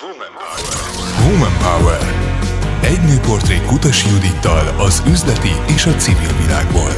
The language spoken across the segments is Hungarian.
Woman Power. Woman Power. Egy nőportré Kutas Judittal az üzleti és a civil világból.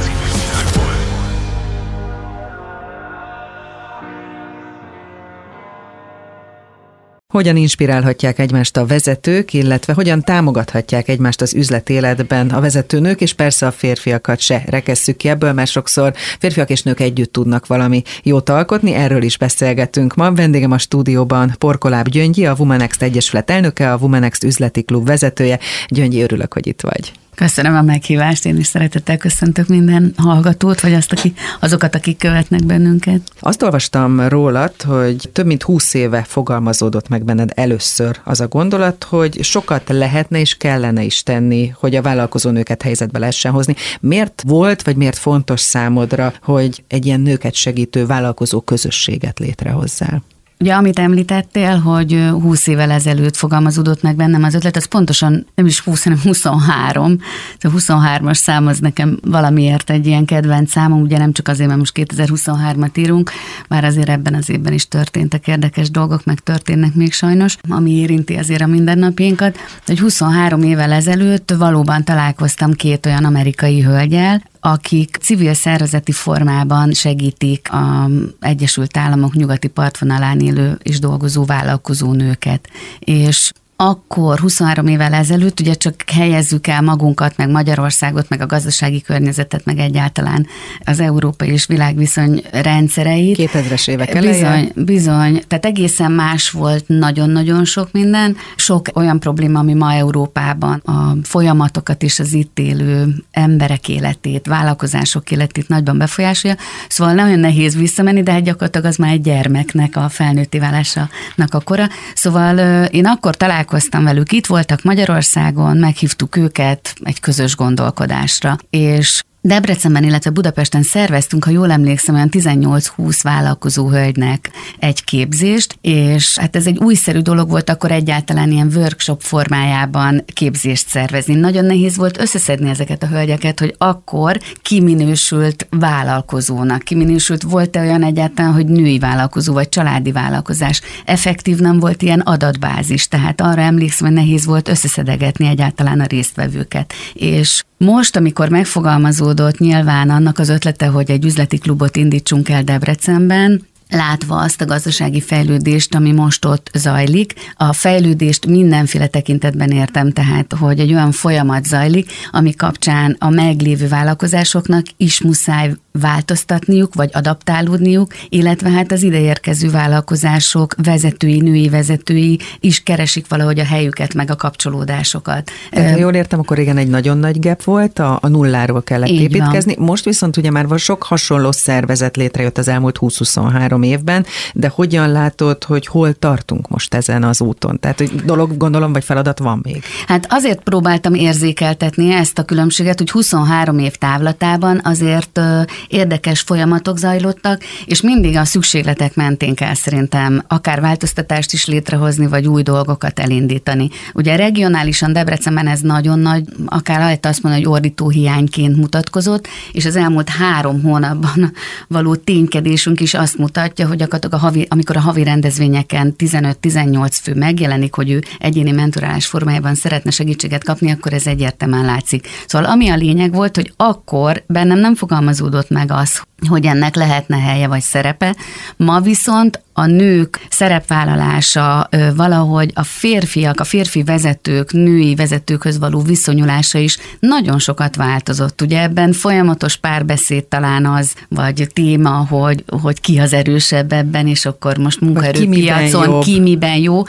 Hogyan inspirálhatják egymást a vezetők, illetve hogyan támogathatják egymást az üzletéletben a vezetőnők, és persze a férfiakat se rekesszük ki ebből, mert sokszor férfiak és nők együtt tudnak valami jót alkotni, erről is beszélgetünk ma. Vendégem a stúdióban Porkoláb Gyöngyi, a Womanext Egyesület elnöke, a Womanext üzleti klub vezetője. Gyöngyi, örülök, hogy itt vagy. Köszönöm a meghívást, én is szeretettel köszöntök minden hallgatót, vagy azt, aki, azokat, akik követnek bennünket. Azt olvastam rólad, hogy több mint húsz éve fogalmazódott meg benned először az a gondolat, hogy sokat lehetne és kellene is tenni, hogy a vállalkozó nőket helyzetbe lehessen hozni. Miért volt, vagy miért fontos számodra, hogy egy ilyen nőket segítő vállalkozó közösséget létrehozzál? Ugye, amit említettél, hogy 20 évvel ezelőtt fogalmazódott meg bennem az ötlet, az pontosan nem is 20, hanem 23. A 23-as szám az nekem valamiért egy ilyen kedvenc számom, ugye nem csak azért, mert most 2023-at írunk, már azért ebben az évben is történtek érdekes dolgok, meg történnek még sajnos, ami érinti azért a mindennapjainkat. Hogy 23 évvel ezelőtt valóban találkoztam két olyan amerikai hölgyel, akik civil szervezeti formában segítik a Egyesült Államok nyugati partvonalán élő és dolgozó vállalkozó nőket. És akkor 23 évvel ezelőtt ugye csak helyezzük el magunkat, meg Magyarországot, meg a gazdasági környezetet, meg egyáltalán az európai és világviszony rendszereit. 2000-es évek eleje. Bizony, bizony. Tehát egészen más volt nagyon-nagyon sok minden. Sok olyan probléma, ami ma Európában a folyamatokat és az itt élő emberek életét, vállalkozások életét nagyban befolyásolja. Szóval nagyon nehéz visszamenni, de hát gyakorlatilag az már egy gyermeknek a felnőtti válásának a kora. Szóval én akkor találkoztam találkoztam velük, itt voltak Magyarországon, meghívtuk őket egy közös gondolkodásra, és Debrecenben, illetve Budapesten szerveztünk, ha jól emlékszem, olyan 18-20 vállalkozó hölgynek egy képzést, és hát ez egy újszerű dolog volt akkor egyáltalán ilyen workshop formájában képzést szervezni. Nagyon nehéz volt összeszedni ezeket a hölgyeket, hogy akkor kiminősült vállalkozónak, kiminősült volt-e olyan egyáltalán, hogy női vállalkozó vagy családi vállalkozás. Effektív nem volt ilyen adatbázis, tehát arra emlékszem, hogy nehéz volt összeszedegetni egyáltalán a résztvevőket. És most, amikor megfogalmazódott nyilván annak az ötlete, hogy egy üzleti klubot indítsunk el Debrecenben, látva azt a gazdasági fejlődést, ami most ott zajlik. A fejlődést mindenféle tekintetben értem, tehát, hogy egy olyan folyamat zajlik, ami kapcsán a meglévő vállalkozásoknak is muszáj változtatniuk, vagy adaptálódniuk, illetve hát az ideérkező vállalkozások vezetői, női vezetői is keresik valahogy a helyüket, meg a kapcsolódásokat. Tehát, ha jól értem, akkor igen egy nagyon nagy gap volt, a, a nulláról kellett Így építkezni. Van. Most viszont ugye már van sok hasonló szervezet létrejött az elmúlt 20-23 évben, de hogyan látod, hogy hol tartunk most ezen az úton? Tehát, hogy dolog, gondolom, vagy feladat van még? Hát azért próbáltam érzékeltetni ezt a különbséget, hogy 23 év távlatában azért érdekes folyamatok zajlottak, és mindig a szükségletek mentén kell szerintem akár változtatást is létrehozni, vagy új dolgokat elindítani. Ugye regionálisan Debrecenben ez nagyon nagy, akár lehet azt mondani, hogy ordító hiányként mutatkozott, és az elmúlt három hónapban való ténykedésünk is azt mutatja, hogy a havi, amikor a havi rendezvényeken 15-18 fő megjelenik, hogy ő egyéni mentorálás formájában szeretne segítséget kapni, akkor ez egyértelműen látszik. Szóval ami a lényeg volt, hogy akkor bennem nem fogalmazódott meg az, hogy ennek lehetne helye vagy szerepe. Ma viszont a nők szerepvállalása, valahogy a férfiak, a férfi vezetők, női vezetőkhöz való viszonyulása is nagyon sokat változott. Ugye ebben folyamatos párbeszéd talán az, vagy téma, hogy, hogy ki az erősebb ebben, és akkor most munkaerőpiacon ki, ki miben jó.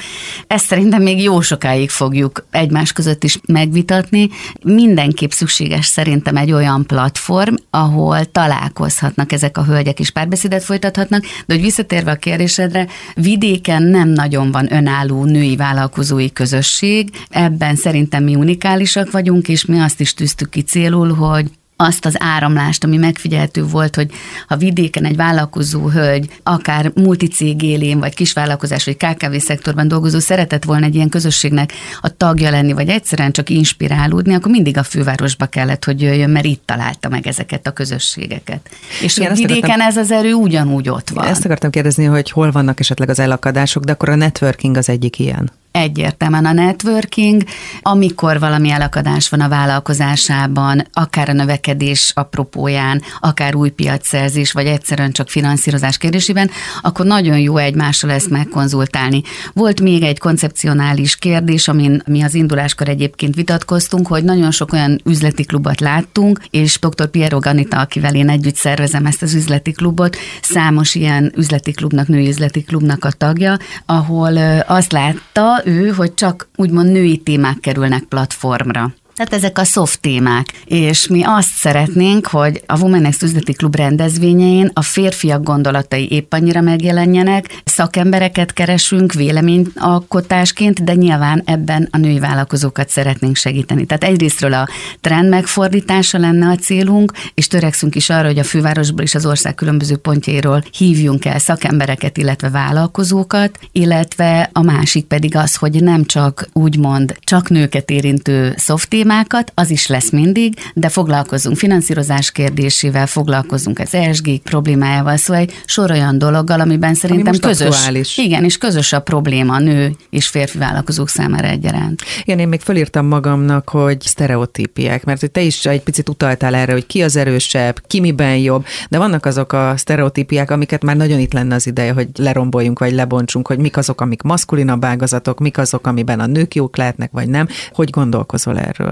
Ezt szerintem még jó sokáig fogjuk egymás között is megvitatni. Mindenképp szükséges szerintem egy olyan platform, ahol találkozhatnak ezek a hölgyek, és párbeszédet folytathatnak, de hogy visszatérve a kérdésedre, vidéken nem nagyon van önálló női vállalkozói közösség, ebben szerintem mi unikálisak vagyunk, és mi azt is tűztük ki célul, hogy azt az áramlást, ami megfigyelhető volt, hogy ha vidéken egy vállalkozó hölgy, akár multicég élén, vagy kisvállalkozás, vagy KKV szektorban dolgozó szeretett volna egy ilyen közösségnek a tagja lenni, vagy egyszerűen csak inspirálódni, akkor mindig a fővárosba kellett, hogy jöjjön, mert itt találta meg ezeket a közösségeket. És Igen, vidéken akartam, ez az erő ugyanúgy ott van. Ezt akartam kérdezni, hogy hol vannak esetleg az elakadások, de akkor a networking az egyik ilyen. Egyértelműen a networking, amikor valami elakadás van a vállalkozásában, akár a növekedés apropóján, akár új piacszerzés, vagy egyszerűen csak finanszírozás kérdésében, akkor nagyon jó egymással ezt megkonzultálni. Volt még egy koncepcionális kérdés, amin mi az induláskor egyébként vitatkoztunk, hogy nagyon sok olyan üzleti klubot láttunk, és dr. Piero Ganita, akivel én együtt szervezem ezt az üzleti klubot, számos ilyen üzleti klubnak, női üzleti klubnak a tagja, ahol azt látta ő, hogy csak úgymond női témák kerülnek platformra. Tehát ezek a soft témák. És mi azt szeretnénk, hogy a Womenex üzleti klub rendezvényein a férfiak gondolatai épp annyira megjelenjenek, szakembereket keresünk véleményalkotásként, de nyilván ebben a női vállalkozókat szeretnénk segíteni. Tehát egyrésztről a trend megfordítása lenne a célunk, és törekszünk is arra, hogy a fővárosból és az ország különböző pontjairól hívjunk el szakembereket, illetve vállalkozókat, illetve a másik pedig az, hogy nem csak úgymond csak nőket érintő soft témákat, az is lesz mindig, de foglalkozunk finanszírozás kérdésével, foglalkozunk az ESG problémájával, szóval egy sor olyan dologgal, amiben szerintem Ami közös. Aktuális. Igen, és közös a probléma nő és férfi vállalkozók számára egyaránt. Igen, én még fölírtam magamnak, hogy sztereotípiek, mert hogy te is egy picit utaltál erre, hogy ki az erősebb, ki miben jobb, de vannak azok a sztereotípiák, amiket már nagyon itt lenne az ideje, hogy leromboljunk vagy lebontsunk, hogy mik azok, amik maszkulinabb ágazatok, mik azok, amiben a nők jók lehetnek, vagy nem. Hogy gondolkozol erről?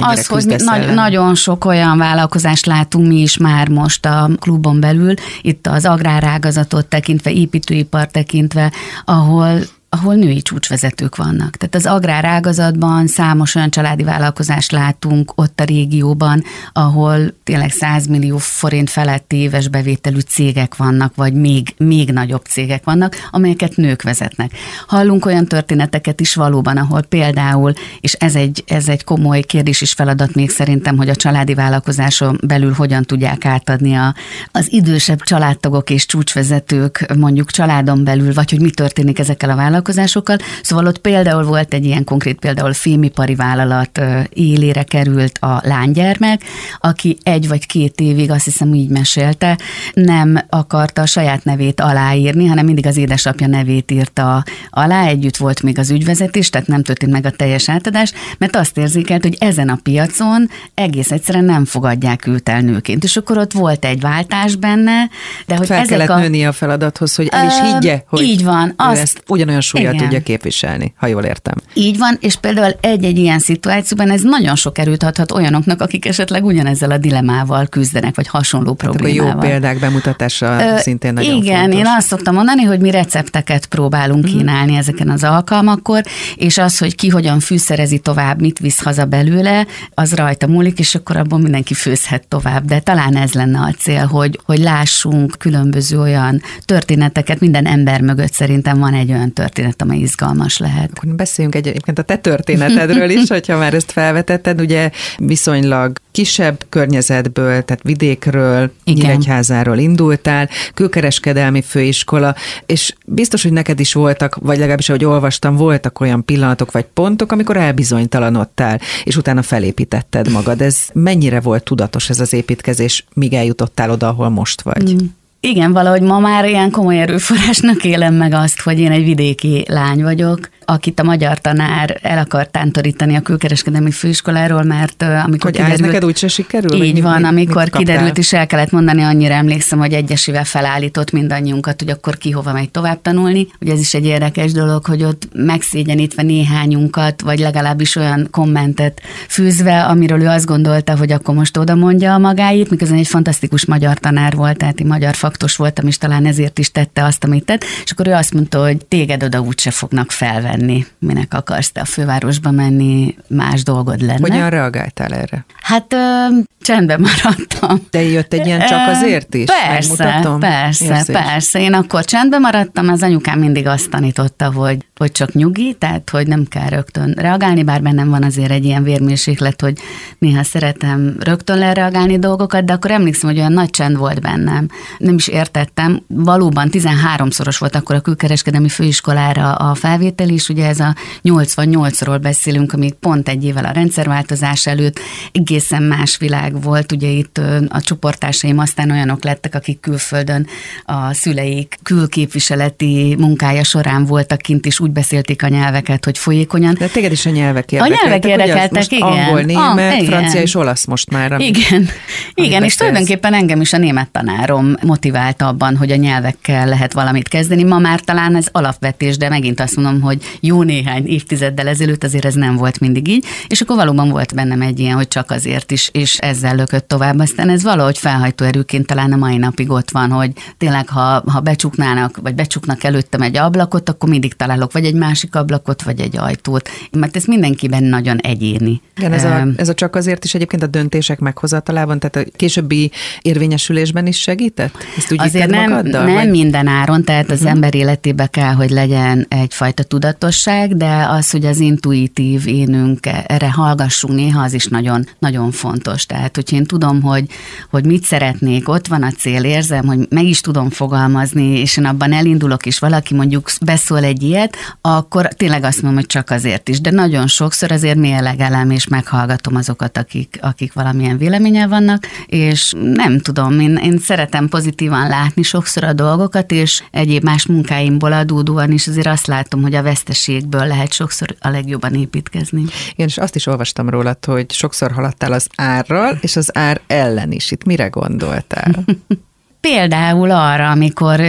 Az, hogy nagy, nagyon sok olyan vállalkozást látunk mi is már most a klubon belül, itt az agrárágazatot tekintve, építőipar tekintve, ahol ahol női csúcsvezetők vannak. Tehát az agrárágazatban számos olyan családi vállalkozást látunk ott a régióban, ahol tényleg 100 millió forint feletti éves bevételű cégek vannak, vagy még, még nagyobb cégek vannak, amelyeket nők vezetnek. Hallunk olyan történeteket is valóban, ahol például, és ez egy, ez egy komoly kérdés is feladat még szerintem, hogy a családi vállalkozáson belül hogyan tudják átadni a, az idősebb családtagok és csúcsvezetők mondjuk családon belül, vagy hogy mi történik ezekkel a vállalkozásokkal, vállalkozásokkal. Szóval ott például volt egy ilyen konkrét, például fémipari vállalat élére került a lánygyermek, aki egy vagy két évig, azt hiszem így mesélte, nem akarta a saját nevét aláírni, hanem mindig az édesapja nevét írta alá, együtt volt még az ügyvezetés, tehát nem történt meg a teljes átadás, mert azt érzékelt, hogy ezen a piacon egész egyszerűen nem fogadják őt el nőként. És akkor ott volt egy váltás benne, de hogy Fel ezek kellett a... nőni a feladathoz, hogy el is higgye, hogy így van, azt, ezt ugyanolyan súlyjal Igen. tudja képviselni, ha jól értem. Így van, és például egy-egy ilyen szituációban ez nagyon sok erőt adhat olyanoknak, akik esetleg ugyanezzel a dilemával küzdenek, vagy hasonló hát problémával. A jó példák bemutatása Ö, szintén nagyon Igen, fontos. én azt szoktam mondani, hogy mi recepteket próbálunk mm. kínálni ezeken az alkalmakkor, és az, hogy ki hogyan fűszerezi tovább, mit visz haza belőle, az rajta múlik, és akkor abban mindenki főzhet tovább. De talán ez lenne a cél, hogy, hogy lássunk különböző olyan történeteket, minden ember mögött szerintem van egy olyan történet, történet, amely izgalmas lehet. Akkor beszéljünk egyébként a te történetedről is, hogyha már ezt felvetetted, ugye viszonylag kisebb környezetből, tehát vidékről, Igen. Nyíregyházáról indultál, külkereskedelmi főiskola, és biztos, hogy neked is voltak, vagy legalábbis, ahogy olvastam, voltak olyan pillanatok vagy pontok, amikor elbizonytalanodtál, és utána felépítetted magad. Ez mennyire volt tudatos ez az építkezés, míg eljutottál oda, ahol most vagy? Mm. Igen, valahogy ma már ilyen komoly erőforrásnak élem meg azt, hogy én egy vidéki lány vagyok, akit a magyar tanár el akart tántorítani a külkereskedelmi főiskoláról, mert amikor hogy kiderült... neked úgyse sikerül? Így van, mit, amikor mit kiderült, és el kellett mondani, annyira emlékszem, hogy egyesével felállított mindannyiunkat, hogy akkor ki hova megy tovább tanulni. Ugye ez is egy érdekes dolog, hogy ott megszégyenítve néhányunkat, vagy legalábbis olyan kommentet fűzve, amiről ő azt gondolta, hogy akkor most oda mondja a magáit, miközben egy fantasztikus magyar tanár volt, tehát egy magyar faktos voltam, és talán ezért is tette azt, amit tett, és akkor ő azt mondta, hogy téged oda úgyse fognak felvenni menni, minek akarsz te a fővárosba menni, más dolgod lenne. Hogyan reagáltál erre? Hát ö, csendben maradtam. De jött egy ilyen csak azért is? Persze, persze, Érzés. persze. Én akkor csendben maradtam, az anyukám mindig azt tanította, hogy, hogy csak nyugi, tehát hogy nem kell rögtön reagálni, bár bennem van azért egy ilyen vérmérséklet, hogy néha szeretem rögtön lereagálni dolgokat, de akkor emlékszem, hogy olyan nagy csend volt bennem. Nem is értettem. Valóban 13-szoros volt akkor a külkereskedelmi főiskolára a felvétel is, ugye ez a 88-ról beszélünk, amíg pont egy évvel a rendszerváltozás előtt egészen más világ volt. Ugye itt a csoportársaim aztán olyanok lettek, akik külföldön a szüleik külképviseleti munkája során voltak kint, és úgy beszélték a nyelveket, hogy folyékonyan. De téged is a nyelvek érdekeltek. A nyelvek érdekeltek, igen. Angol, német, ah, francia és olasz most már. Ami, igen, igen és tulajdonképpen engem is a német tanárom motivált abban, hogy a nyelvekkel lehet valamit kezdeni. Ma már talán ez alapvetés, de megint azt mondom, hogy jó néhány évtizeddel ezelőtt azért ez nem volt mindig így, és akkor valóban volt bennem egy ilyen, hogy csak azért is, és ezzel lökött tovább. Aztán ez valahogy felhajtó erőként talán a mai napig ott van, hogy tényleg, ha, ha becsuknának, vagy becsuknak előttem egy ablakot, akkor mindig találok vagy egy másik ablakot, vagy egy ajtót, mert ez mindenkiben nagyon egyéni. Igen, ez a, ez a csak azért is egyébként a döntések meghozatalában, tehát a későbbi érvényesülésben is segített? Ezt úgy azért nem, magaddal, nem vagy? minden áron, tehát az uh-huh. ember életébe kell, hogy legyen egyfajta tudatosság, de az, hogy az intuitív énünk erre hallgassunk néha, az is nagyon, nagyon fontos. Tehát, hogy én tudom, hogy, hogy mit szeretnék, ott van a cél, érzem, hogy meg is tudom fogalmazni, és én abban elindulok, és valaki mondjuk beszól egy ilyet, akkor tényleg azt mondom, hogy csak azért is. De nagyon sokszor azért mérlegelem, és meghallgatom azokat, akik, akik valamilyen véleménye vannak, és nem tudom, én, én szeretem pozitívan látni sokszor a dolgokat, és egyéb más munkáimból adódóan is azért azt látom, hogy a veszteségből lehet sokszor a legjobban építkezni. Igen, és azt is olvastam rólad, hogy sokszor haladtál az árral, és az ár ellen is. Itt mire gondoltál? Például arra, amikor,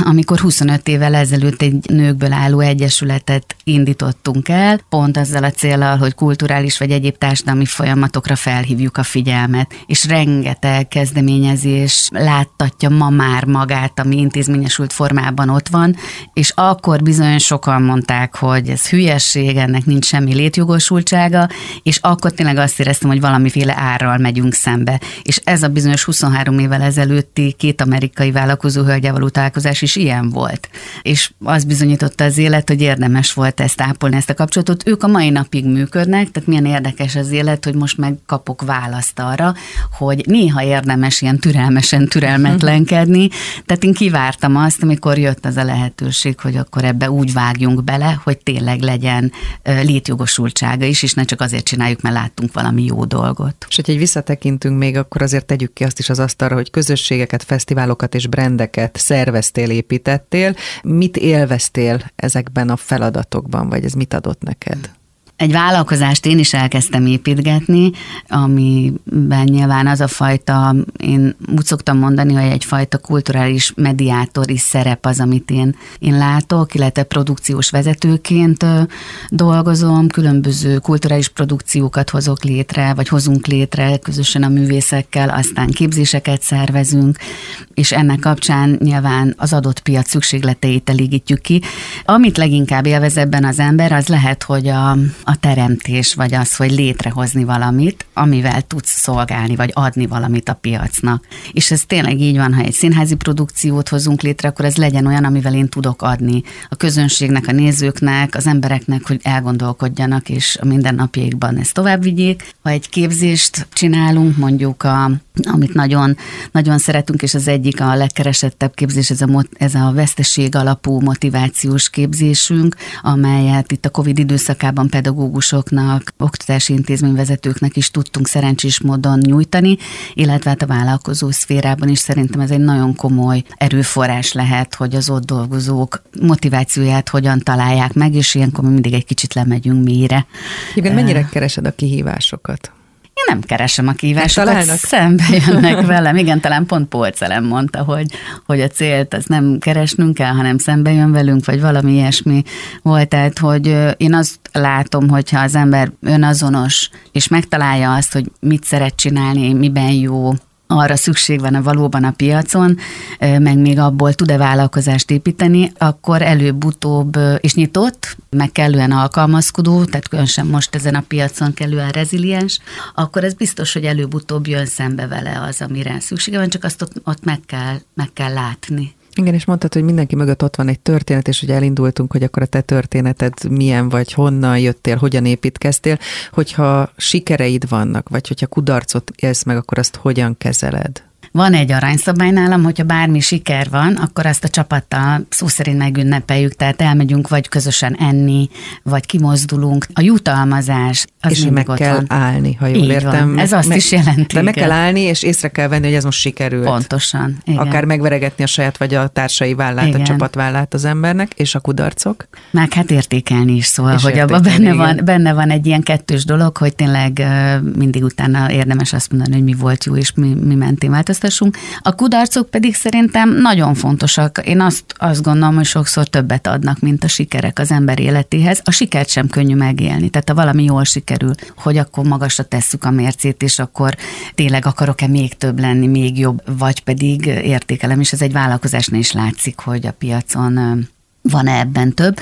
amikor 25 évvel ezelőtt egy nőkből álló egyesületet indítottunk el, pont azzal a célral, hogy kulturális vagy egyéb társadalmi folyamatokra felhívjuk a figyelmet, és rengeteg kezdeményezés láttatja ma már magát, ami intézményesült formában ott van, és akkor bizony sokan mondták, hogy ez hülyesség, ennek nincs semmi létjogosultsága, és akkor tényleg azt éreztem, hogy valamiféle árral megyünk szembe. És ez a bizonyos 23 évvel ezelőtti két két amerikai vállalkozó hölgyel való találkozás is ilyen volt. És az bizonyította az élet, hogy érdemes volt ezt ápolni, ezt a kapcsolatot. Ők a mai napig működnek, tehát milyen érdekes az élet, hogy most meg kapok választ arra, hogy néha érdemes ilyen türelmesen türelmetlenkedni. Tehát én kivártam azt, amikor jött az a lehetőség, hogy akkor ebbe úgy vágjunk bele, hogy tényleg legyen létjogosultsága is, és ne csak azért csináljuk, mert láttunk valami jó dolgot. És hogy egy visszatekintünk még, akkor azért tegyük ki azt is az asztalra, hogy közösségeket, fesztiválokat és brendeket szerveztél, építettél. Mit élveztél ezekben a feladatokban, vagy ez mit adott neked? Egy vállalkozást én is elkezdtem építgetni, amiben nyilván az a fajta, én úgy szoktam mondani, hogy egyfajta kulturális mediátori szerep az, amit én, én látok, illetve produkciós vezetőként dolgozom, különböző kulturális produkciókat hozok létre, vagy hozunk létre közösen a művészekkel, aztán képzéseket szervezünk, és ennek kapcsán nyilván az adott piac szükségleteit elégítjük ki. Amit leginkább élvez ebben az ember, az lehet, hogy a, a teremtés, vagy az, hogy létrehozni valamit, amivel tudsz szolgálni, vagy adni valamit a piacnak. És ez tényleg így van, ha egy színházi produkciót hozunk létre, akkor ez legyen olyan, amivel én tudok adni a közönségnek, a nézőknek, az embereknek, hogy elgondolkodjanak, és a mindennapjaikban ezt tovább vigyék. Ha egy képzést csinálunk, mondjuk a amit nagyon, nagyon szeretünk, és az egyik a legkeresettebb képzés, ez a, ez a veszteség alapú motivációs képzésünk, amelyet itt a COVID időszakában pedagógusoknak, oktatási intézményvezetőknek is tudtunk szerencsés módon nyújtani, illetve hát a vállalkozó szférában is szerintem ez egy nagyon komoly erőforrás lehet, hogy az ott dolgozók motivációját hogyan találják meg, és ilyenkor mi mindig egy kicsit lemegyünk mélyre. Igen, mennyire keresed a kihívásokat? Nem keresem a kívásokat, szembe jönnek velem. Igen, talán pont Polcelem mondta, hogy, hogy a célt az nem keresnünk kell, hanem szembe jön velünk, vagy valami ilyesmi volt. Tehát, hogy én azt látom, hogyha az ember önazonos, és megtalálja azt, hogy mit szeret csinálni, miben jó, arra szükség van a valóban a piacon, meg még abból tud-e vállalkozást építeni, akkor előbb-utóbb és nyitott, meg kellően alkalmazkodó, tehát különösen most ezen a piacon kellően reziliens, akkor ez biztos, hogy előbb-utóbb jön szembe vele az, amire szüksége van, csak azt ott, ott meg, kell, meg kell látni. Igen, és mondtad, hogy mindenki mögött ott van egy történet, és hogy elindultunk, hogy akkor a te történeted milyen vagy, honnan jöttél, hogyan építkeztél, hogyha sikereid vannak, vagy hogyha kudarcot élsz meg, akkor azt hogyan kezeled? Van egy aranyszabály nálam, hogyha bármi siker van, akkor azt a csapattal szó szerint megünnepeljük, tehát elmegyünk vagy közösen enni, vagy kimozdulunk. A jutalmazás az és meg kell van. állni, ha jól Így értem. Van. Ez azt meg, is jelenti. De meg kell állni, és észre kell venni, hogy ez most sikerült. Pontosan. Igen. Akár megveregetni a saját vagy a társai vállát, igen. a csapat vállát az embernek, és a kudarcok. Meg hát értékelni is szól, és hogy abban benne van, benne van egy ilyen kettős dolog, hogy tényleg mindig utána érdemes azt mondani, hogy mi volt jó, és mi, mi mentén változtassunk. A kudarcok pedig szerintem nagyon fontosak. Én azt, azt gondolom, hogy sokszor többet adnak, mint a sikerek az ember életéhez. A sikert sem könnyű megélni. Tehát ha valami jól sikerül, hogy akkor magasra tesszük a mércét, és akkor tényleg akarok-e még több lenni, még jobb, vagy pedig értékelem, és ez egy vállalkozásnál is látszik, hogy a piacon van-e ebben több.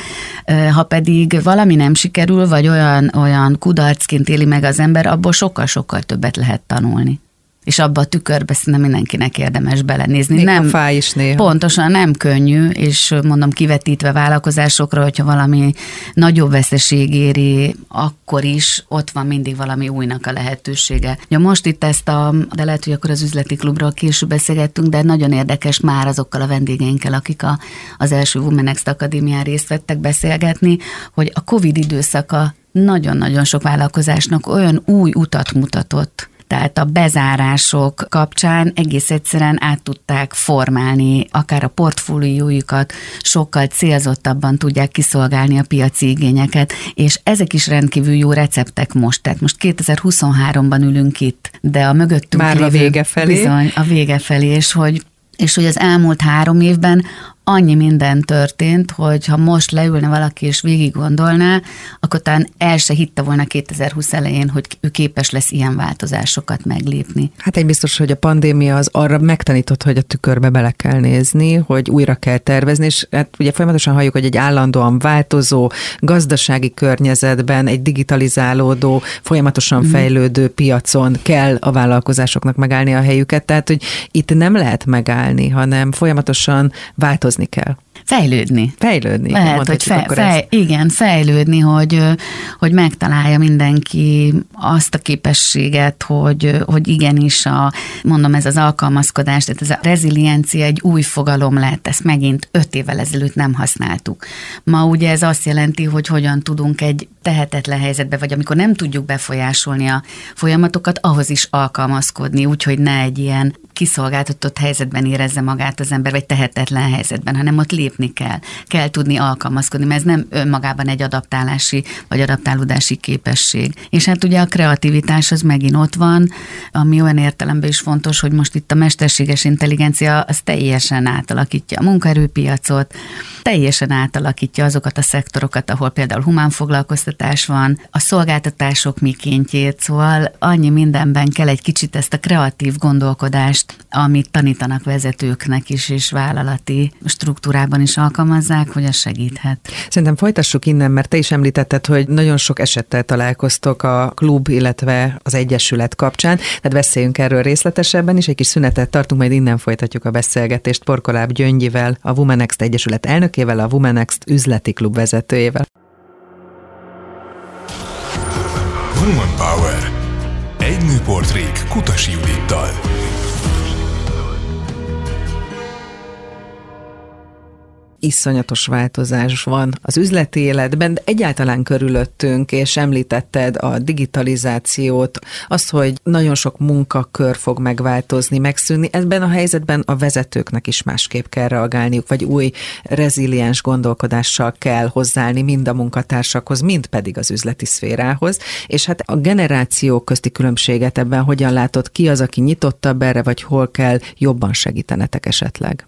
Ha pedig valami nem sikerül, vagy olyan, olyan kudarcként éli meg az ember, abból sokkal-sokkal többet lehet tanulni és abba a tükörbe szerintem mindenkinek érdemes belenézni. Még nem, a fáj is néha. Pontosan nem könnyű, és mondom kivetítve vállalkozásokra, hogyha valami nagyobb veszeség éri, akkor is ott van mindig valami újnak a lehetősége. Ja, most itt ezt a, de lehet, hogy akkor az üzleti klubról később beszélgettünk, de nagyon érdekes már azokkal a vendégeinkkel, akik a, az első Women Next Akadémián részt vettek beszélgetni, hogy a Covid időszaka nagyon-nagyon sok vállalkozásnak olyan új utat mutatott, tehát a bezárások kapcsán egész egyszerűen át tudták formálni akár a portfóliójukat, sokkal célzottabban tudják kiszolgálni a piaci igényeket, és ezek is rendkívül jó receptek most. Tehát most 2023-ban ülünk itt, de a mögöttünk Már lévő, a vége felé. Bizony, a vége felé, és hogy és hogy az elmúlt három évben annyi minden történt, hogy ha most leülne valaki és végig gondolná, akkor talán el se hitte volna 2020 elején, hogy ő képes lesz ilyen változásokat meglépni. Hát egy biztos, hogy a pandémia az arra megtanított, hogy a tükörbe bele kell nézni, hogy újra kell tervezni, és hát ugye folyamatosan halljuk, hogy egy állandóan változó gazdasági környezetben, egy digitalizálódó, folyamatosan mm. fejlődő piacon kell a vállalkozásoknak megállni a helyüket, tehát hogy itt nem lehet megállni, hanem folyamatosan változni változni kell. Fejlődni. Fejlődni. Lehet, hogy fe, fej, igen, fejlődni, hogy, hogy megtalálja mindenki azt a képességet, hogy, hogy igenis a, mondom, ez az alkalmazkodás, tehát ez a reziliencia egy új fogalom lett, ezt megint öt évvel ezelőtt nem használtuk. Ma ugye ez azt jelenti, hogy hogyan tudunk egy tehetetlen helyzetbe, vagy amikor nem tudjuk befolyásolni a folyamatokat, ahhoz is alkalmazkodni, úgyhogy ne egy ilyen kiszolgáltatott helyzetben érezze magát az ember, vagy tehetetlen helyzetben, hanem ott lépni kell. Kell tudni alkalmazkodni, mert ez nem önmagában egy adaptálási vagy adaptálódási képesség. És hát ugye a kreativitás az megint ott van, ami olyan értelemben is fontos, hogy most itt a mesterséges intelligencia az teljesen átalakítja a munkaerőpiacot, teljesen átalakítja azokat a szektorokat, ahol például humán foglalkoztatás van, a szolgáltatások mikéntjét, szóval annyi mindenben kell egy kicsit ezt a kreatív gondolkodást amit tanítanak vezetőknek is, és vállalati struktúrában is alkalmazzák, hogy az segíthet. Szerintem folytassuk innen, mert te is említetted, hogy nagyon sok esettel találkoztok a klub, illetve az egyesület kapcsán, tehát beszéljünk erről részletesebben is, egy kis szünetet tartunk, majd innen folytatjuk a beszélgetést Porkoláb Gyöngyivel, a Womanext Egyesület elnökével, a Womanext üzleti klub vezetőjével. Woman Power. Egy nőportrék Kutasi Judittal. Iszonyatos változás van az üzleti életben, de egyáltalán körülöttünk, és említetted a digitalizációt, azt, hogy nagyon sok munkakör fog megváltozni, megszűnni. Ebben a helyzetben a vezetőknek is másképp kell reagálniuk, vagy új reziliens gondolkodással kell hozzáállni mind a munkatársakhoz, mind pedig az üzleti szférához. És hát a generációk közti különbséget ebben hogyan látod, ki az, aki nyitottabb erre, vagy hol kell jobban segítenetek esetleg?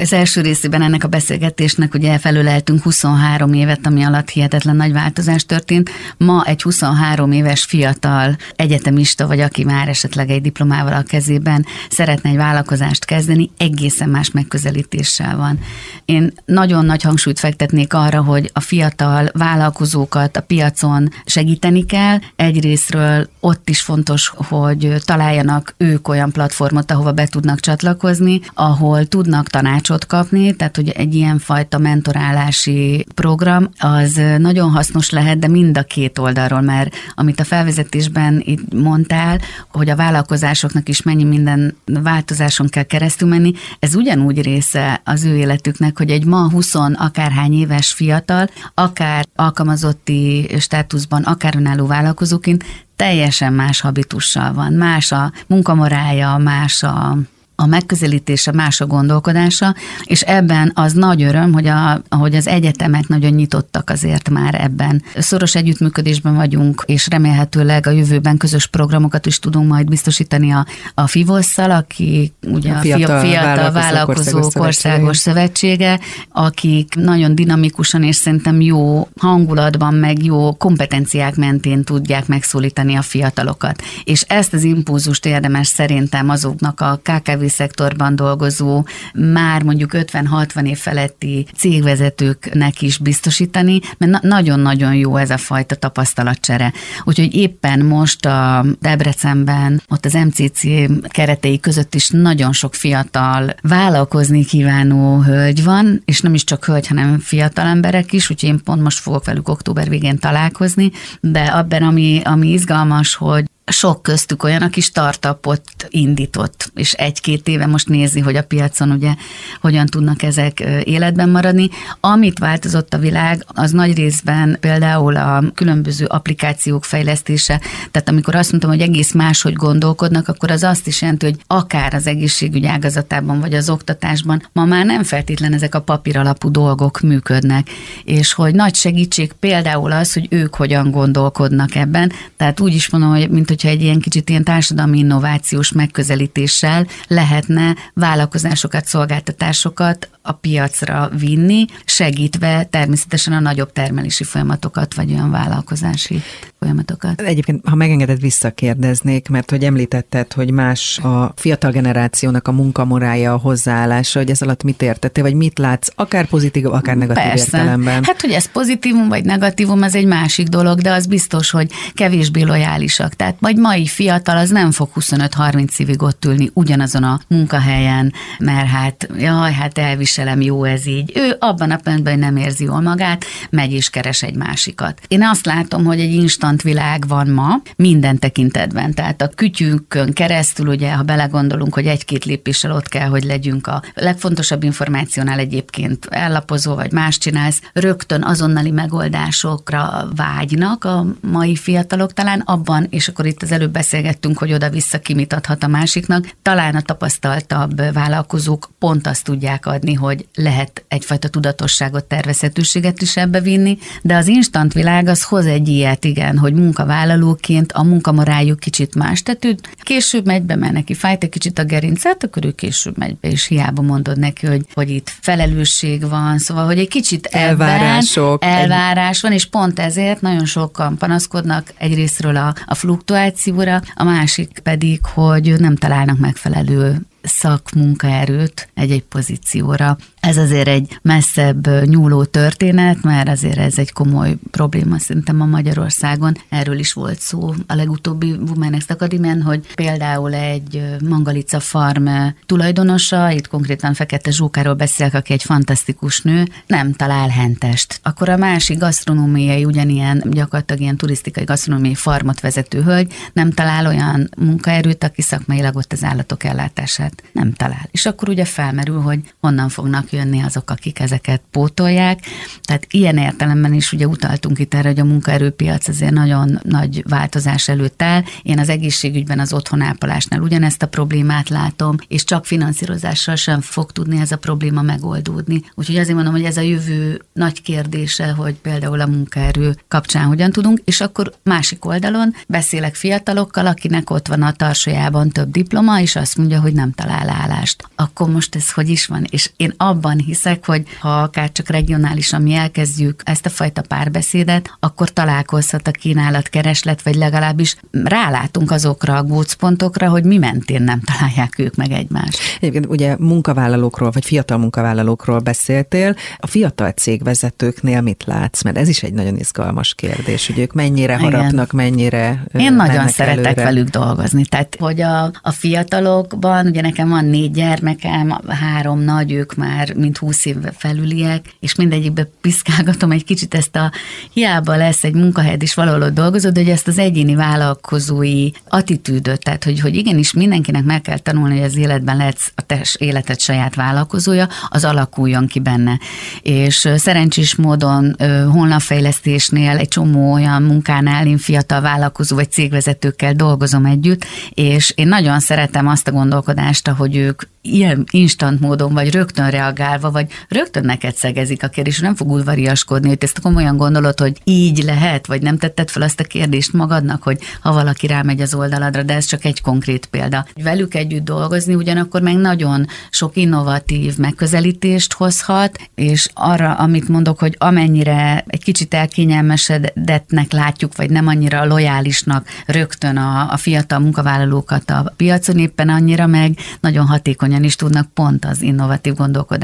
Az első részében ennek a beszélgetésnek ugye felüleltünk 23 évet, ami alatt hihetetlen nagy változás történt. Ma egy 23 éves fiatal egyetemista, vagy aki már esetleg egy diplomával a kezében szeretne egy vállalkozást kezdeni, egészen más megközelítéssel van. Én nagyon nagy hangsúlyt fektetnék arra, hogy a fiatal vállalkozókat a piacon segíteni kell. Egyrésztről ott is fontos, hogy találjanak ők olyan platformot, ahova be tudnak csatlakozni, ahol tudnak tanácsot kapni, tehát hogy egy ilyen fajta mentorálási program, az nagyon hasznos lehet, de mind a két oldalról, mert amit a felvezetésben itt mondtál, hogy a vállalkozásoknak is mennyi minden változáson kell keresztül menni, ez ugyanúgy része az ő életüknek, hogy egy ma 20 akárhány éves fiatal, akár alkalmazotti státuszban, akár önálló vállalkozóként teljesen más habitussal van, más a munkamorája, más a a megközelítése, más a gondolkodása, és ebben az nagy öröm, hogy a, ahogy az egyetemek nagyon nyitottak azért már ebben. Szoros együttműködésben vagyunk, és remélhetőleg a jövőben közös programokat is tudunk majd biztosítani a, a FIVOSZ-szal, aki ugye a, a fiatal, fiatal vállalkozó országos, országos szövetsége, akik nagyon dinamikusan és szerintem jó hangulatban, meg jó kompetenciák mentén tudják megszólítani a fiatalokat. És ezt az impulzust érdemes szerintem azoknak a KKV szektorban dolgozó, már mondjuk 50-60 év feletti cégvezetőknek is biztosítani, mert na- nagyon-nagyon jó ez a fajta tapasztalatcsere. Úgyhogy éppen most a Debrecenben, ott az MCC keretei között is nagyon sok fiatal vállalkozni kívánó hölgy van, és nem is csak hölgy, hanem fiatal emberek is, úgyhogy én pont most fogok velük október végén találkozni, de abban, ami, ami izgalmas, hogy sok köztük olyan, aki startupot indított, és egy-két éve most nézi, hogy a piacon ugye hogyan tudnak ezek életben maradni. Amit változott a világ, az nagy részben például a különböző applikációk fejlesztése, tehát amikor azt mondtam, hogy egész máshogy gondolkodnak, akkor az azt is jelenti, hogy akár az egészségügy ágazatában, vagy az oktatásban ma már nem feltétlen ezek a papíralapú dolgok működnek, és hogy nagy segítség például az, hogy ők hogyan gondolkodnak ebben, tehát úgy is mondom, hogy mint hogy hogyha egy ilyen kicsit ilyen társadalmi innovációs megközelítéssel lehetne vállalkozásokat, szolgáltatásokat a piacra vinni, segítve természetesen a nagyobb termelési folyamatokat, vagy olyan vállalkozási folyamatokat. Egyébként, ha megengeded, visszakérdeznék, mert hogy említetted, hogy más a fiatal generációnak a munkamorája, a hozzáállása, hogy ez alatt mit értettél, vagy mit látsz, akár pozitív, akár negatív Persze. értelemben. Hát, hogy ez pozitívum vagy negatívum, ez egy másik dolog, de az biztos, hogy kevésbé lojálisak. Tehát vagy mai fiatal az nem fog 25-30 évig ott ülni ugyanazon a munkahelyen, mert hát, jaj, hát elviselem, jó ez így. Ő abban a pillanatban nem érzi jól magát, megy és keres egy másikat. Én azt látom, hogy egy instant világ van ma, minden tekintetben. Tehát a kütyünkön keresztül, ugye, ha belegondolunk, hogy egy-két lépéssel ott kell, hogy legyünk a legfontosabb információnál egyébként ellapozó, vagy más csinálsz, rögtön azonnali megoldásokra vágynak a mai fiatalok talán abban, és akkor itt az előbb beszélgettünk, hogy oda-vissza ki mit adhat a másiknak, talán a tapasztaltabb vállalkozók pont azt tudják adni, hogy lehet egyfajta tudatosságot, tervezhetőséget is ebbe vinni, de az instant világ az hoz egy ilyet, igen, hogy munkavállalóként a munkamorájuk kicsit más, tehát ő később megy be, mert neki fájt egy kicsit a gerincet, akkor ő később megy be, és hiába mondod neki, hogy, hogy itt felelősség van, szóval, hogy egy kicsit elvárások, ebben elvárás van, és pont ezért nagyon sokan panaszkodnak egyrésztről a, a fluktuációra, a másik pedig, hogy nem találnak megfelelő szakmunkaerőt egy-egy pozícióra. Ez azért egy messzebb nyúló történet, mert azért ez egy komoly probléma szerintem a Magyarországon. Erről is volt szó a legutóbbi Womenex Akadémián, hogy például egy Mangalica Farm tulajdonosa, itt konkrétan Fekete Zsókáról beszélek, aki egy fantasztikus nő, nem talál hentest. Akkor a másik gasztronómiai, ugyanilyen gyakorlatilag ilyen turisztikai gasztronómiai farmot vezető hölgy nem talál olyan munkaerőt, aki szakmailag ott az állatok ellátását nem talál. És akkor ugye felmerül, hogy honnan fognak jönni azok, akik ezeket pótolják. Tehát ilyen értelemben is ugye utaltunk itt erre, hogy a munkaerőpiac azért nagyon nagy változás előtt áll. Én az egészségügyben az otthonápolásnál ugyanezt a problémát látom, és csak finanszírozással sem fog tudni ez a probléma megoldódni. Úgyhogy azért mondom, hogy ez a jövő nagy kérdése, hogy például a munkaerő kapcsán hogyan tudunk, és akkor másik oldalon beszélek fiatalokkal, akinek ott van a tarsajában több diploma, és azt mondja, hogy nem talál állást. Akkor most ez hogy is van? És én abban abban hiszek, hogy ha akár csak regionálisan mi elkezdjük ezt a fajta párbeszédet, akkor találkozhat a kínálat kereslet, vagy legalábbis rálátunk azokra a gócpontokra, hogy mi mentén nem találják ők meg egymást. Egyébként ugye munkavállalókról, vagy fiatal munkavállalókról beszéltél. A fiatal cégvezetőknél mit látsz? Mert ez is egy nagyon izgalmas kérdés, hogy ők mennyire Igen. harapnak, mennyire Én nagyon szeretek előre. velük dolgozni. Tehát, hogy a, a fiatalokban, ugye nekem van négy gyermekem, három nagy, ők már mint húsz év felüliek, és mindegyikbe piszkálgatom egy kicsit ezt a hiába lesz egy munkahelyed is valahol ott dolgozod, hogy ezt az egyéni vállalkozói attitűdöt, tehát hogy, hogy igenis mindenkinek meg kell tanulni, hogy az életben lehetsz a te életed saját vállalkozója, az alakuljon ki benne. És szerencsés módon honlapfejlesztésnél egy csomó olyan munkánál én fiatal vállalkozó vagy cégvezetőkkel dolgozom együtt, és én nagyon szeretem azt a gondolkodást, hogy ők ilyen instant módon, vagy rögtön reagálva, vagy rögtön neked szegezik a kérdés, nem fog udvariaskodni, hogy ezt komolyan gondolod, hogy így lehet, vagy nem tetted fel azt a kérdést magadnak, hogy ha valaki rámegy az oldaladra, de ez csak egy konkrét példa. Velük együtt dolgozni ugyanakkor meg nagyon sok innovatív megközelítést hozhat, és arra, amit mondok, hogy amennyire egy kicsit elkényelmesedettnek látjuk, vagy nem annyira lojálisnak rögtön a, a fiatal munkavállalókat a piacon, éppen annyira meg nagyon hatékony hatékonyan is tudnak pont az innovatív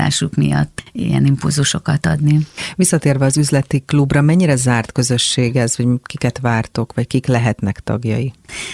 gondolkodásuk miatt ilyen impulzusokat adni. Visszatérve az üzleti klubra, mennyire zárt közösség ez, hogy kiket vártok, vagy kik lehetnek tagjai?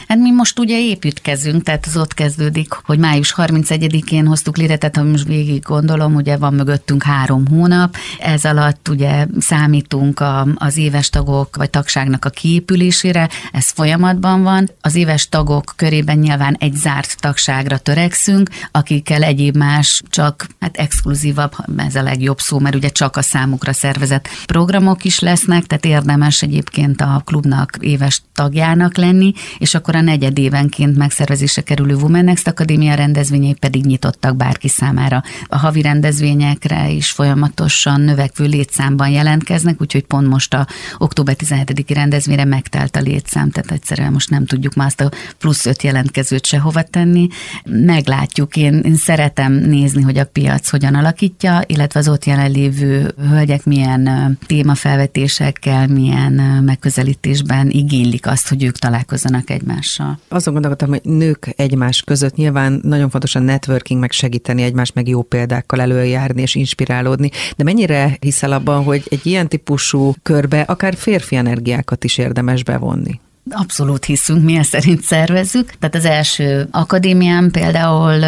Hát mi most ugye építkezünk, tehát az ott kezdődik, hogy május 31-én hoztuk létre, tehát ha most végig gondolom, ugye van mögöttünk három hónap, ez alatt ugye számítunk a, az éves tagok vagy tagságnak a kiépülésére, ez folyamatban van. Az éves tagok körében nyilván egy zárt tagságra törekszünk, akikkel egyéb más, csak hát exkluzívabb, ez a legjobb szó, mert ugye csak a számukra szervezett programok is lesznek, tehát érdemes egyébként a klubnak éves tagjának lenni, és akkor a negyed évenként megszervezésre kerülő Women Next Akadémia rendezvényei pedig nyitottak bárki számára. A havi rendezvényekre is folyamatosan növekvő létszámban jelentkeznek, úgyhogy pont most a október 17-i rendezvényre megtelt a létszám, tehát egyszerűen most nem tudjuk már azt a plusz öt jelentkezőt sehova tenni. Meglátjuk, én, én szeretem nézni, hogy a piac hogyan alakítja, illetve az ott jelenlévő hölgyek milyen témafelvetésekkel, milyen megközelítésben igénylik azt, hogy ők találkozzanak egymással. Azon gondolkodtam, hogy nők egymás között nyilván nagyon fontos a networking, meg segíteni egymást, meg jó példákkal előjárni és inspirálódni, de mennyire hiszel abban, hogy egy ilyen típusú körbe akár férfi energiákat is érdemes bevonni? Abszolút hiszünk, mi ezt szerint szervezzük. Tehát az első akadémián például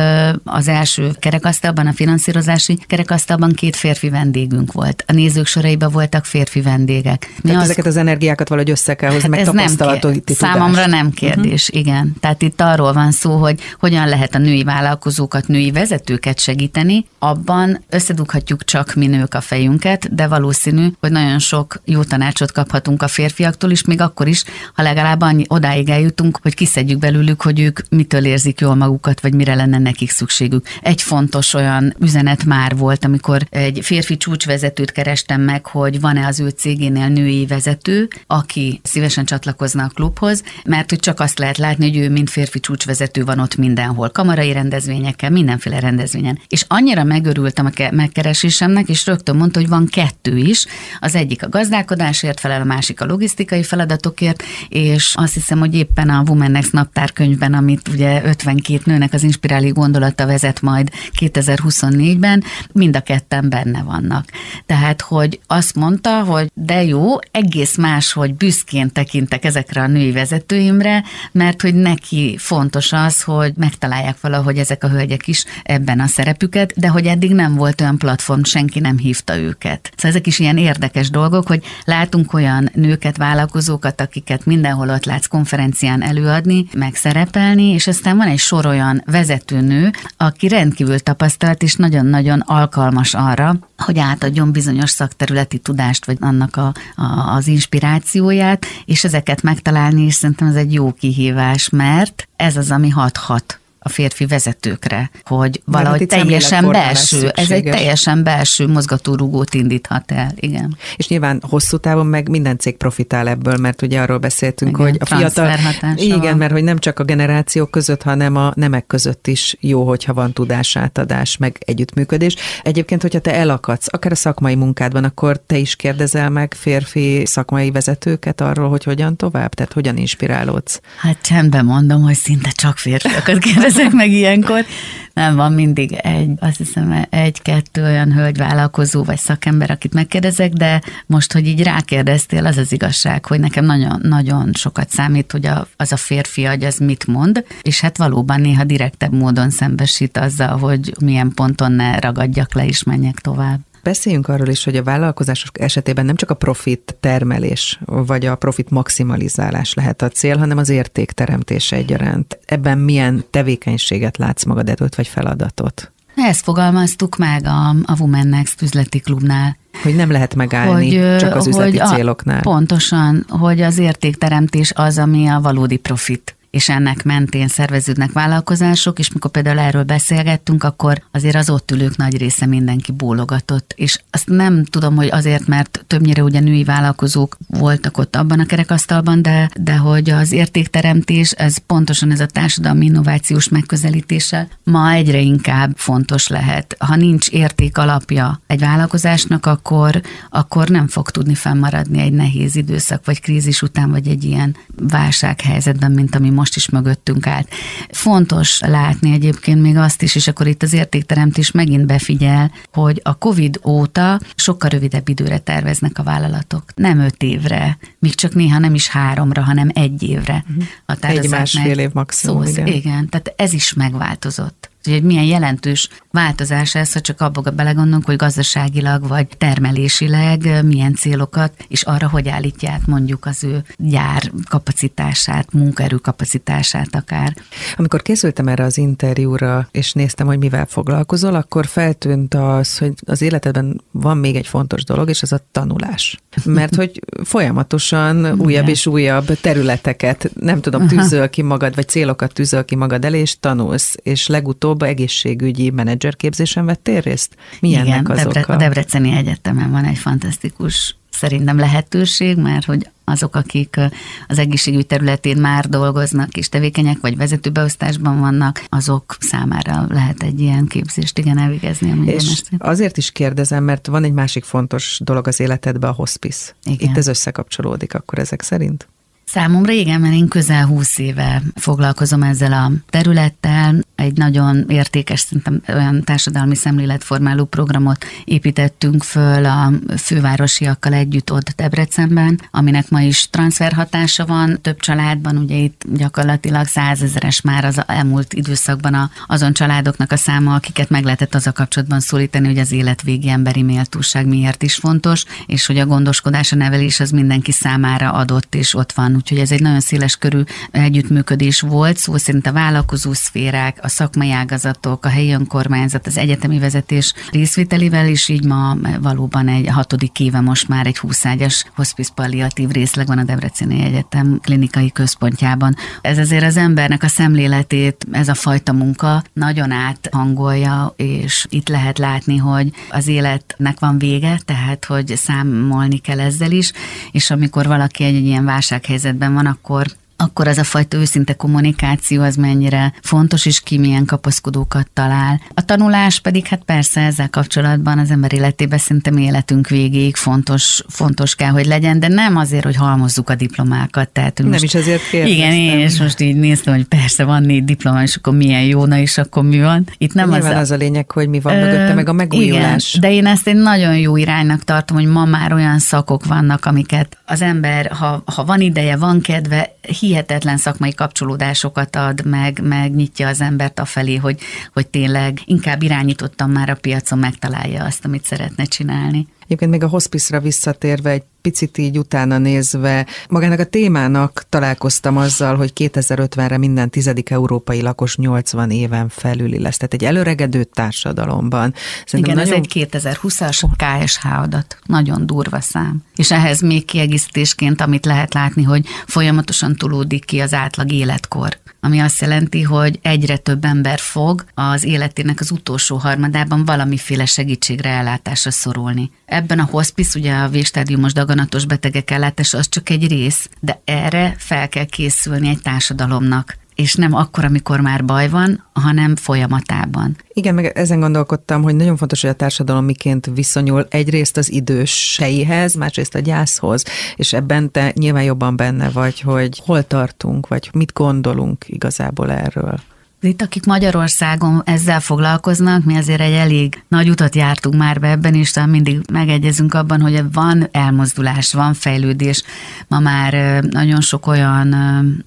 az első kerekasztalban, a finanszírozási kerekasztalban két férfi vendégünk volt. A nézők soraiban voltak férfi vendégek. Mi Tehát az... ezeket az energiákat valahogy össze kell hozni, meg ez nem kér... Számomra nem kérdés, uh-huh. igen. Tehát itt arról van szó, hogy hogyan lehet a női vállalkozókat, női vezetőket segíteni. Abban összedughatjuk csak mi nők a fejünket, de valószínű, hogy nagyon sok jó tanácsot kaphatunk a férfiaktól is, még akkor is, ha legalább legalább annyi, odáig eljutunk, hogy kiszedjük belőlük, hogy ők mitől érzik jól magukat, vagy mire lenne nekik szükségük. Egy fontos olyan üzenet már volt, amikor egy férfi csúcsvezetőt kerestem meg, hogy van-e az ő cégénél női vezető, aki szívesen csatlakozna a klubhoz, mert hogy csak azt lehet látni, hogy ő mint férfi csúcsvezető van ott mindenhol, kamarai rendezvényekkel, mindenféle rendezvényen. És annyira megörültem a megkeresésemnek, és rögtön mondta, hogy van kettő is. Az egyik a gazdálkodásért felel, a másik a logisztikai feladatokért, és és azt hiszem, hogy éppen a Women Next naptárkönyvben, amit ugye 52 nőnek az inspiráló gondolata vezet majd 2024-ben, mind a ketten benne vannak. Tehát, hogy azt mondta, hogy de jó, egész más, hogy büszkén tekintek ezekre a női vezetőimre, mert hogy neki fontos az, hogy megtalálják valahogy ezek a hölgyek is ebben a szerepüket, de hogy eddig nem volt olyan platform, senki nem hívta őket. Szóval ezek is ilyen érdekes dolgok, hogy látunk olyan nőket, vállalkozókat, akiket mindenhol ahol ott látsz konferencián előadni, megszerepelni, és aztán van egy sor olyan vezetőnő, aki rendkívül tapasztalt és nagyon-nagyon alkalmas arra, hogy átadjon bizonyos szakterületi tudást, vagy annak a, a, az inspirációját, és ezeket megtalálni, és szerintem ez egy jó kihívás, mert ez az, ami hat-hat a férfi vezetőkre, hogy valahogy teljesen belső, ez egy teljesen belső mozgatórugót indíthat el, igen. És nyilván hosszú távon meg minden cég profitál ebből, mert ugye arról beszéltünk, igen, hogy a fiatal... Igen, van. mert hogy nem csak a generációk között, hanem a nemek között is jó, hogyha van tudásátadás, meg együttműködés. Egyébként, hogyha te elakadsz, akár a szakmai munkádban, akkor te is kérdezel meg férfi szakmai vezetőket arról, hogy hogyan tovább, tehát hogyan inspirálódsz? Hát csendben mondom, hogy szinte csak férfiakat kérdezek meg ilyenkor. Nem van mindig egy, azt hiszem egy-kettő olyan hölgyvállalkozó vagy szakember, akit megkérdezek, de most, hogy így rákérdeztél, az az igazság, hogy nekem nagyon, nagyon sokat számít, hogy a, az a férfi agy az mit mond, és hát valóban néha direktebb módon szembesít azzal, hogy milyen ponton ne ragadjak le és menjek tovább. Beszéljünk arról is, hogy a vállalkozások esetében nem csak a profit termelés, vagy a profit maximalizálás lehet a cél, hanem az értékteremtése egyaránt. Ebben milyen tevékenységet látsz magad előtt, vagy feladatot? Ezt fogalmaztuk meg a, a Women Next üzleti klubnál. Hogy nem lehet megállni hogy, csak az üzleti hogy céloknál. A, pontosan, hogy az értékteremtés az, ami a valódi profit és ennek mentén szerveződnek vállalkozások, és mikor például erről beszélgettünk, akkor azért az ott ülők nagy része mindenki bólogatott, és azt nem tudom, hogy azért, mert többnyire ugye női vállalkozók voltak ott abban a kerekasztalban, de, de hogy az értékteremtés, ez pontosan ez a társadalmi innovációs megközelítése ma egyre inkább fontos lehet. Ha nincs érték alapja egy vállalkozásnak, akkor, akkor nem fog tudni fennmaradni egy nehéz időszak, vagy krízis után, vagy egy ilyen válsághelyzetben, mint ami most most is mögöttünk állt. Fontos látni egyébként még azt is, és akkor itt az értékteremtés megint befigyel, hogy a COVID óta sokkal rövidebb időre terveznek a vállalatok. Nem öt évre, még csak néha nem is háromra, hanem egy évre. Uh-huh. A egy másfél év maximum. Szó, igen. igen, tehát ez is megváltozott hogy milyen jelentős változás ez, ha csak abba belegondolunk, hogy gazdaságilag vagy termelésileg milyen célokat, és arra hogy állítják mondjuk az ő gyár kapacitását, munkaerő kapacitását akár. Amikor készültem erre az interjúra, és néztem, hogy mivel foglalkozol, akkor feltűnt az, hogy az életedben van még egy fontos dolog, és az a tanulás. Mert hogy folyamatosan újabb és újabb területeket, nem tudom, tűzöl ki magad, vagy célokat tűzöl ki magad elé, és tanulsz, és legutóbb legutóbb egészségügyi menedzserképzésen vettél részt? Milyennek Igen, az Debre- a Debreceni Egyetemen van egy fantasztikus szerintem lehetőség, mert hogy azok, akik az egészségügy területén már dolgoznak és tevékenyek, vagy vezetőbeosztásban vannak, azok számára lehet egy ilyen képzést igen elvégezni. És azért is kérdezem, mert van egy másik fontos dolog az életedben, a hospice. Igen. Itt ez összekapcsolódik akkor ezek szerint? Számomra igen, mert én közel húsz éve foglalkozom ezzel a területtel. Egy nagyon értékes, szerintem olyan társadalmi szemléletformáló programot építettünk föl a fővárosiakkal együtt ott Debrecenben, aminek ma is transferhatása van több családban. Ugye itt gyakorlatilag százezeres már az elmúlt időszakban a, azon családoknak a száma, akiket meg lehetett az a kapcsolatban szólítani, hogy az életvégi emberi méltóság miért is fontos, és hogy a gondoskodás, a nevelés az mindenki számára adott, és ott van úgyhogy ez egy nagyon széles körű együttműködés volt, szó szerint a vállalkozó szférák, a szakmai ágazatok, a helyi önkormányzat, az egyetemi vezetés részvételével is, így ma valóban egy hatodik éve most már egy 20 ágyas hospice palliatív részleg van a Debreceni Egyetem klinikai központjában. Ez azért az embernek a szemléletét, ez a fajta munka nagyon áthangolja, és itt lehet látni, hogy az életnek van vége, tehát hogy számolni kell ezzel is, és amikor valaki egy, egy ilyen válsághelyzet helyzetben van, akkor akkor az a fajta őszinte kommunikáció az mennyire fontos, és ki milyen kapaszkodókat talál. A tanulás pedig hát persze ezzel kapcsolatban az ember életében szerintem életünk végéig fontos, fontos kell, hogy legyen, de nem azért, hogy halmozzuk a diplomákat. Tehát nem most, is azért kérdeztem. Igen, én és most így néztem, hogy persze van négy diploma, és akkor milyen jó, na és akkor mi van. Itt nem az a, az a lényeg, hogy mi van ö, mögötte, meg a megújulás. Igen, de én ezt egy nagyon jó iránynak tartom, hogy ma már olyan szakok vannak, amiket az ember, ha, ha van ideje, van kedve, hihetetlen szakmai kapcsolódásokat ad, meg, meg nyitja az embert afelé, hogy, hogy tényleg inkább irányítottan már a piacon megtalálja azt, amit szeretne csinálni. Egyébként még a hospice-ra visszatérve egy picit így utána nézve, magának a témának találkoztam azzal, hogy 2050-re minden tizedik európai lakos 80 éven felüli lesz. Tehát egy előregedő társadalomban. Szerintem Igen, nagyon... ez egy 2020-as KSH adat. Nagyon durva szám. És ehhez még kiegészítésként, amit lehet látni, hogy folyamatosan tulódik ki az átlag életkor ami azt jelenti, hogy egyre több ember fog az életének az utolsó harmadában valamiféle segítségre ellátásra szorulni. Ebben a hospice, ugye a végstádiumos daganatos betegek ellátása az csak egy rész, de erre fel kell készülni egy társadalomnak és nem akkor, amikor már baj van, hanem folyamatában. Igen, meg ezen gondolkodtam, hogy nagyon fontos, hogy a társadalom miként viszonyul egyrészt az időseihez, másrészt a gyászhoz, és ebben te nyilván jobban benne vagy, hogy hol tartunk, vagy mit gondolunk igazából erről. Itt, akik Magyarországon ezzel foglalkoznak, mi azért egy elég nagy utat jártunk már be ebben, és talán mindig megegyezünk abban, hogy van elmozdulás, van fejlődés. Ma már nagyon sok olyan,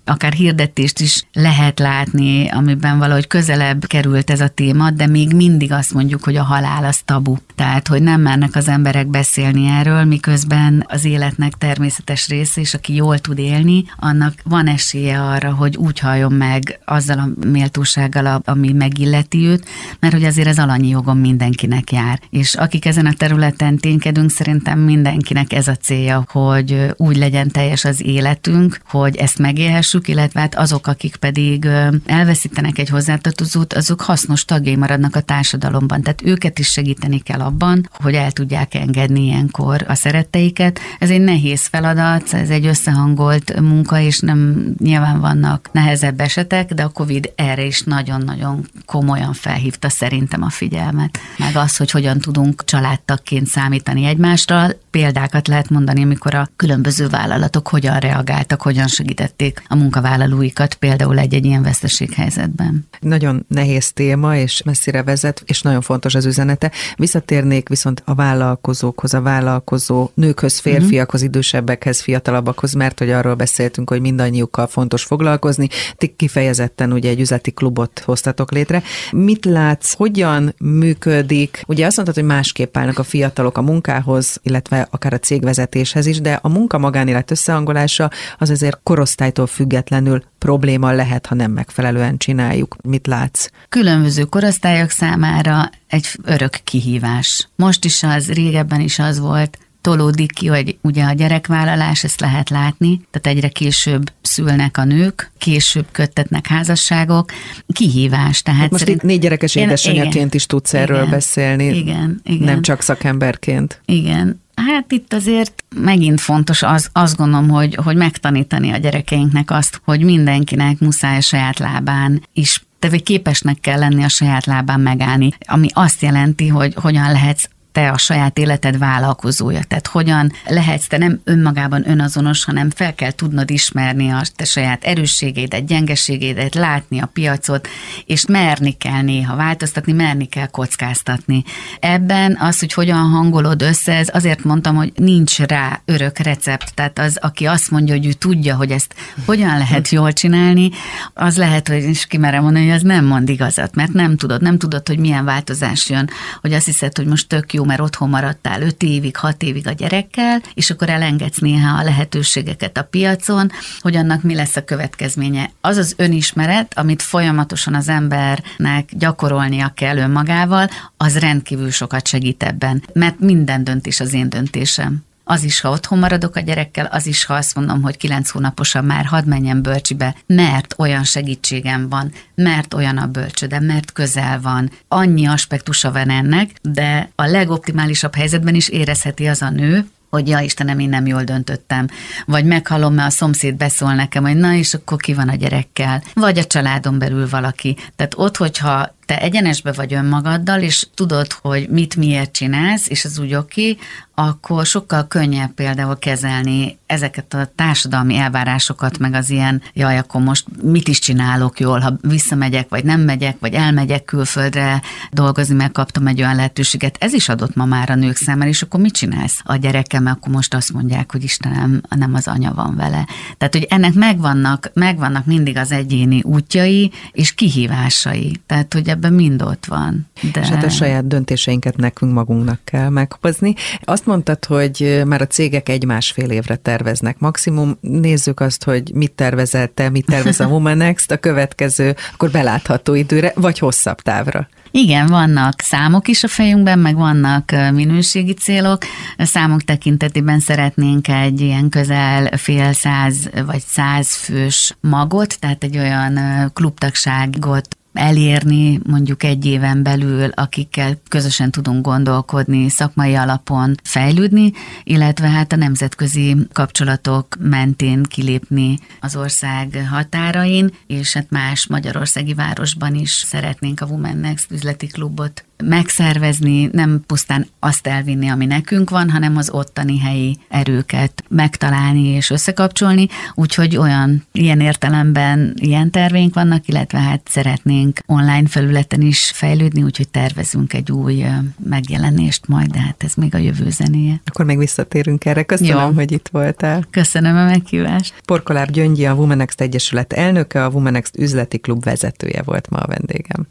akár hirdetést is lehet látni, amiben valahogy közelebb került ez a téma, de még mindig azt mondjuk, hogy a halál az tabu. Tehát, hogy nem mernek az emberek beszélni erről, miközben az életnek természetes része, és aki jól tud élni, annak van esélye arra, hogy úgy halljon meg azzal a méltó bírósággal, ami megilleti őt, mert hogy azért ez alanyi jogon mindenkinek jár. És akik ezen a területen ténykedünk, szerintem mindenkinek ez a célja, hogy úgy legyen teljes az életünk, hogy ezt megélhessük, illetve hát azok, akik pedig elveszítenek egy hozzátartozót, azok hasznos tagjai maradnak a társadalomban. Tehát őket is segíteni kell abban, hogy el tudják engedni ilyenkor a szeretteiket. Ez egy nehéz feladat, ez egy összehangolt munka, és nem nyilván vannak nehezebb esetek, de a COVID erre is is nagyon-nagyon komolyan felhívta szerintem a figyelmet. Meg az, hogy hogyan tudunk családtagként számítani egymásra. Példákat lehet mondani, amikor a különböző vállalatok hogyan reagáltak, hogyan segítették a munkavállalóikat például egy-egy ilyen veszteséghelyzetben. Nagyon nehéz téma, és messzire vezet, és nagyon fontos az üzenete. Visszatérnék viszont a vállalkozókhoz, a vállalkozó nőkhöz, férfiakhoz, idősebbekhez, fiatalabbakhoz, mert hogy arról beszéltünk, hogy mindannyiukkal fontos foglalkozni. Ti kifejezetten ugye egy üzleti klubot hoztatok létre. Mit látsz, hogyan működik? Ugye azt mondtad, hogy másképp állnak a fiatalok a munkához, illetve akár a cégvezetéshez is, de a munka magánélet összehangolása az azért korosztálytól függetlenül probléma lehet, ha nem megfelelően csináljuk. Mit látsz? Különböző korosztályok számára egy örök kihívás. Most is az, régebben is az volt, tolódik ki, hogy ugye a gyerekvállalás, ezt lehet látni, tehát egyre később szülnek a nők, később köttetnek házasságok. Kihívás. Tehát hát most szerint... itt négy gyerekes édesanyjaként is tudsz erről igen, beszélni. Igen, igen. Nem csak szakemberként. Igen. Hát itt azért megint fontos az, azt gondolom, hogy, hogy megtanítani a gyerekeinknek azt, hogy mindenkinek muszáj a saját lábán is tehát képesnek kell lenni a saját lábán megállni, ami azt jelenti, hogy hogyan lehetsz te a saját életed vállalkozója. Tehát hogyan lehetsz te nem önmagában önazonos, hanem fel kell tudnod ismerni a te saját erősségeidet, gyengeségeidet, látni a piacot, és merni kell néha változtatni, merni kell kockáztatni. Ebben az, hogy hogyan hangolod össze, ez azért mondtam, hogy nincs rá örök recept. Tehát az, aki azt mondja, hogy ő tudja, hogy ezt hogyan lehet jól csinálni, az lehet, hogy is kimerem mondani, hogy az nem mond igazat, mert nem tudod, nem tudod, hogy milyen változás jön, hogy azt hiszed, hogy most tök jó, mert otthon maradtál 5 évig, 6 évig a gyerekkel, és akkor elengedsz néha a lehetőségeket a piacon, hogy annak mi lesz a következménye. Az az önismeret, amit folyamatosan az embernek gyakorolnia kell önmagával, az rendkívül sokat segít ebben, mert minden döntés az én döntésem az is, ha otthon maradok a gyerekkel, az is, ha azt mondom, hogy kilenc hónaposan már hadd menjen bölcsibe, mert olyan segítségem van, mert olyan a bölcsöde, mert közel van. Annyi aspektusa van ennek, de a legoptimálisabb helyzetben is érezheti az a nő, hogy ja Istenem, én nem jól döntöttem. Vagy meghallom, mert a szomszéd beszól nekem, hogy na és akkor ki van a gyerekkel. Vagy a családon belül valaki. Tehát ott, hogyha te egyenesbe vagy önmagaddal, és tudod, hogy mit miért csinálsz, és az úgy oké, akkor sokkal könnyebb például kezelni ezeket a társadalmi elvárásokat, meg az ilyen, jaj, akkor most mit is csinálok jól, ha visszamegyek, vagy nem megyek, vagy elmegyek külföldre dolgozni, mert kaptam egy olyan lehetőséget. Ez is adott ma már a nők számára, és akkor mit csinálsz a gyerekem, akkor most azt mondják, hogy Istenem, nem az anya van vele. Tehát, hogy ennek megvannak, megvannak mindig az egyéni útjai és kihívásai. Tehát, hogy ebben mind ott van. De... És hát a saját döntéseinket nekünk magunknak kell meghozni. Azt mondtad, hogy már a cégek egy-másfél évre terveznek. Maximum nézzük azt, hogy mit tervezel te, mit tervez a Womanext a következő, akkor belátható időre, vagy hosszabb távra. Igen, vannak számok is a fejünkben, meg vannak minőségi célok. A számok tekintetében szeretnénk egy ilyen közel fél száz vagy száz fős magot, tehát egy olyan klubtagságot elérni mondjuk egy éven belül, akikkel közösen tudunk gondolkodni, szakmai alapon fejlődni, illetve hát a nemzetközi kapcsolatok mentén kilépni az ország határain, és hát más magyarországi városban is szeretnénk a Women Next üzleti klubot megszervezni, nem pusztán azt elvinni, ami nekünk van, hanem az ottani helyi erőket megtalálni és összekapcsolni, úgyhogy olyan ilyen értelemben ilyen tervénk vannak, illetve hát szeretnénk online felületen is fejlődni, úgyhogy tervezünk egy új megjelenést majd, de hát ez még a jövő zenéje. Akkor még visszatérünk erre. Köszönöm, Jó. hogy itt voltál. Köszönöm a meghívást. Porkolár Gyöngyi, a Womenext Egyesület elnöke, a Womenext üzleti klub vezetője volt ma a vendégem.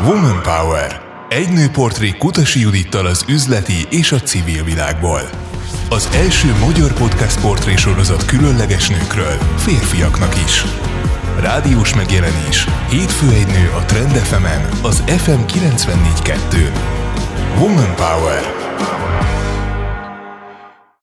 Woman Power. Egy nőportré Kutasi Judittal az üzleti és a civil világból. Az első magyar podcast portré sorozat különleges nőkről, férfiaknak is. Rádiós megjelenés. Hétfő egy nő a Trend fm az FM 94.2. Woman Power.